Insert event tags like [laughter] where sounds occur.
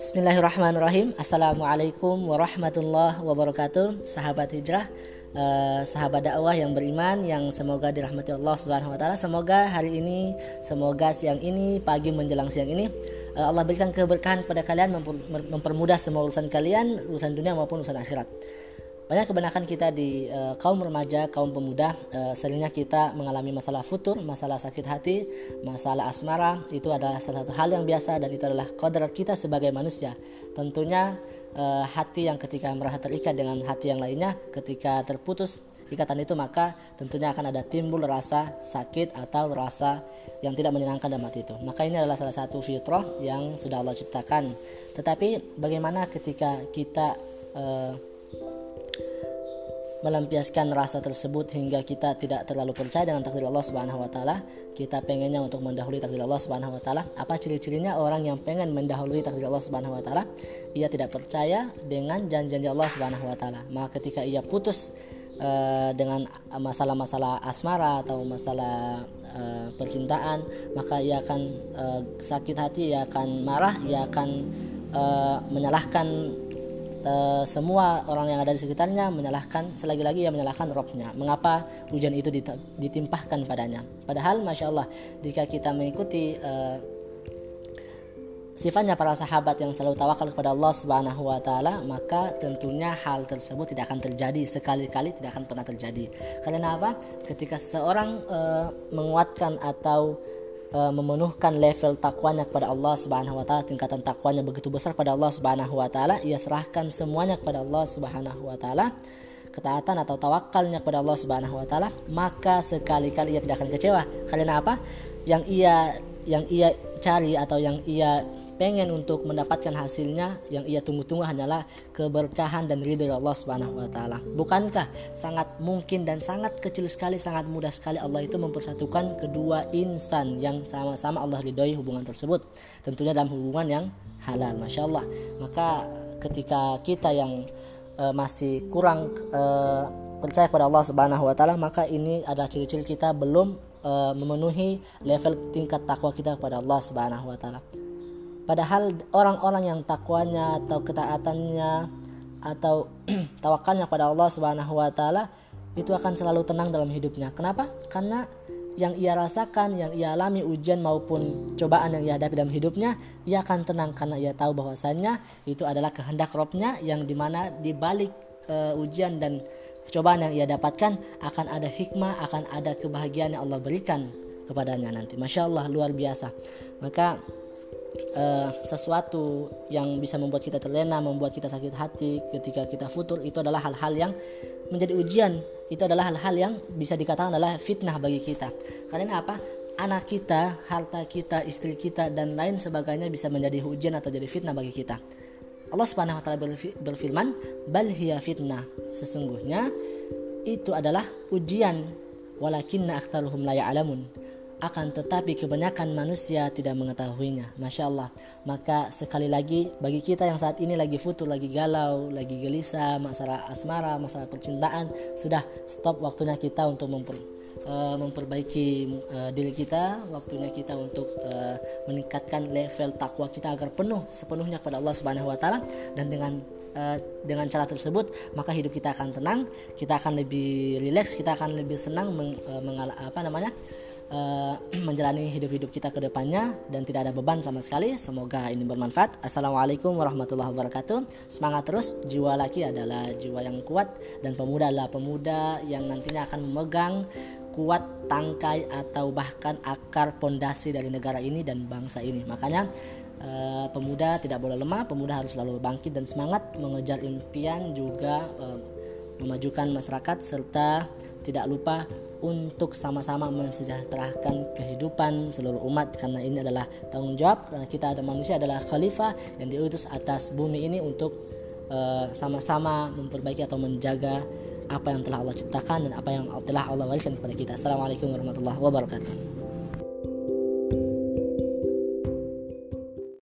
Bismillahirrahmanirrahim. Assalamualaikum warahmatullahi wabarakatuh. Sahabat hijrah uh, Sahabat dakwah yang beriman Yang semoga dirahmati Allah ta'ala. Semoga hari ini Semoga siang ini Pagi menjelang siang ini uh, Allah berikan keberkahan kepada kalian Mempermudah semua urusan kalian Urusan dunia maupun urusan akhirat banyak kebanyakan kita di uh, kaum remaja, kaum pemuda, uh, seringnya kita mengalami masalah futur, masalah sakit hati, masalah asmara. Itu adalah salah satu hal yang biasa dan itu adalah kodrat kita sebagai manusia. Tentunya uh, hati yang ketika merasa terikat dengan hati yang lainnya, ketika terputus ikatan itu maka tentunya akan ada timbul rasa sakit atau rasa yang tidak menyenangkan dalam hati itu. Maka ini adalah salah satu fitrah yang sudah Allah ciptakan. Tetapi bagaimana ketika kita uh, melampiaskan rasa tersebut hingga kita tidak terlalu percaya dengan takdir Allah Subhanahu wa taala. Kita pengennya untuk mendahului takdir Allah Subhanahu wa taala. Apa ciri-cirinya orang yang pengen mendahului takdir Allah Subhanahu wa taala? Ia tidak percaya dengan janji-janji Allah Subhanahu wa taala. Maka ketika ia putus uh, dengan masalah-masalah asmara atau masalah uh, percintaan, maka ia akan uh, sakit hati, ia akan marah, ia akan menyalahkan e, semua orang yang ada di sekitarnya menyalahkan selagi-lagi ia menyalahkan robnya mengapa hujan itu ditimpahkan padanya padahal masya Allah jika kita mengikuti e, sifatnya para sahabat yang selalu tawakal kepada Allah Subhanahu wa taala, maka tentunya hal tersebut tidak akan terjadi sekali-kali tidak akan pernah terjadi. Karena apa? Ketika seseorang e, menguatkan atau uh, memenuhkan level takwanya kepada Allah Subhanahu wa taala, tingkatan takwanya begitu besar kepada Allah Subhanahu wa taala, ia serahkan semuanya kepada Allah Subhanahu wa taala, ketaatan atau tawakalnya kepada Allah Subhanahu wa taala, maka sekali-kali ia tidak akan kecewa. Karena apa? Yang ia yang ia cari atau yang ia pengen untuk mendapatkan hasilnya yang ia tunggu-tunggu hanyalah keberkahan dan ridho Allah Subhanahu wa taala. Bukankah sangat mungkin dan sangat kecil sekali, sangat mudah sekali Allah itu mempersatukan kedua insan yang sama-sama Allah ridhoi hubungan tersebut. Tentunya dalam hubungan yang halal, masya Allah. Maka ketika kita yang uh, masih kurang uh, percaya kepada Allah Subhanahu wa taala, maka ini adalah ciri-ciri kita belum uh, memenuhi level tingkat takwa kita kepada Allah Subhanahu wa taala. Padahal orang-orang yang takwanya atau ketaatannya atau [clears throat] tawakalnya pada Allah Subhanahu wa taala itu akan selalu tenang dalam hidupnya. Kenapa? Karena yang ia rasakan, yang ia alami ujian maupun cobaan yang ia hadapi dalam hidupnya, ia akan tenang karena ia tahu bahwasannya itu adalah kehendak Robnya yang di mana dibalik uh, ujian dan cobaan yang ia dapatkan akan ada hikmah, akan ada kebahagiaan yang Allah berikan kepadanya nanti. Masya Allah luar biasa. Maka uh, sesuatu yang bisa membuat kita terlena, membuat kita sakit hati ketika kita futur itu adalah hal-hal yang menjadi ujian. Itu adalah hal-hal yang bisa dikatakan adalah fitnah bagi kita. Karena apa? Anak kita, harta kita, istri kita dan lain sebagainya bisa menjadi ujian atau jadi fitnah bagi kita. Allah Subhanahu wa taala berfirman, "Bal hiya fitnah." Sesungguhnya itu adalah ujian walakinna aktsaruhum la ya'lamun akan tetapi kebanyakan manusia tidak mengetahuinya. Masya Allah. Maka sekali lagi bagi kita yang saat ini lagi futur, lagi galau, lagi gelisah, masalah asmara, masalah percintaan, sudah stop waktunya kita untuk memper, uh, memperbaiki uh, diri kita, waktunya kita untuk uh, meningkatkan level takwa kita agar penuh sepenuhnya kepada Allah Subhanahu wa taala dan dengan dengan cara tersebut maka hidup kita akan tenang, kita akan lebih rileks, kita akan lebih senang meng, apa namanya? Uh, [clears throat] menjalani hidup-hidup kita ke depannya dan tidak ada beban sama sekali. Semoga ini bermanfaat. Assalamualaikum warahmatullahi wabarakatuh. Semangat terus. Jiwa laki adalah jiwa yang kuat dan pemuda adalah pemuda yang nantinya akan memegang kuat tangkai atau bahkan akar pondasi dari negara ini dan bangsa ini. Makanya uh, pemuda tidak boleh lemah, pemuda harus selalu bangkit dan semangat mengejar impian juga uh, memajukan masyarakat serta tidak lupa untuk sama-sama mensejahterakan kehidupan seluruh umat karena ini adalah tanggung jawab karena kita ada manusia adalah khalifah yang diutus atas bumi ini untuk uh, sama-sama memperbaiki atau menjaga apa yang telah Allah ciptakan dan apa yang telah Allah wariskan kepada kita. Assalamualaikum warahmatullahi wabarakatuh.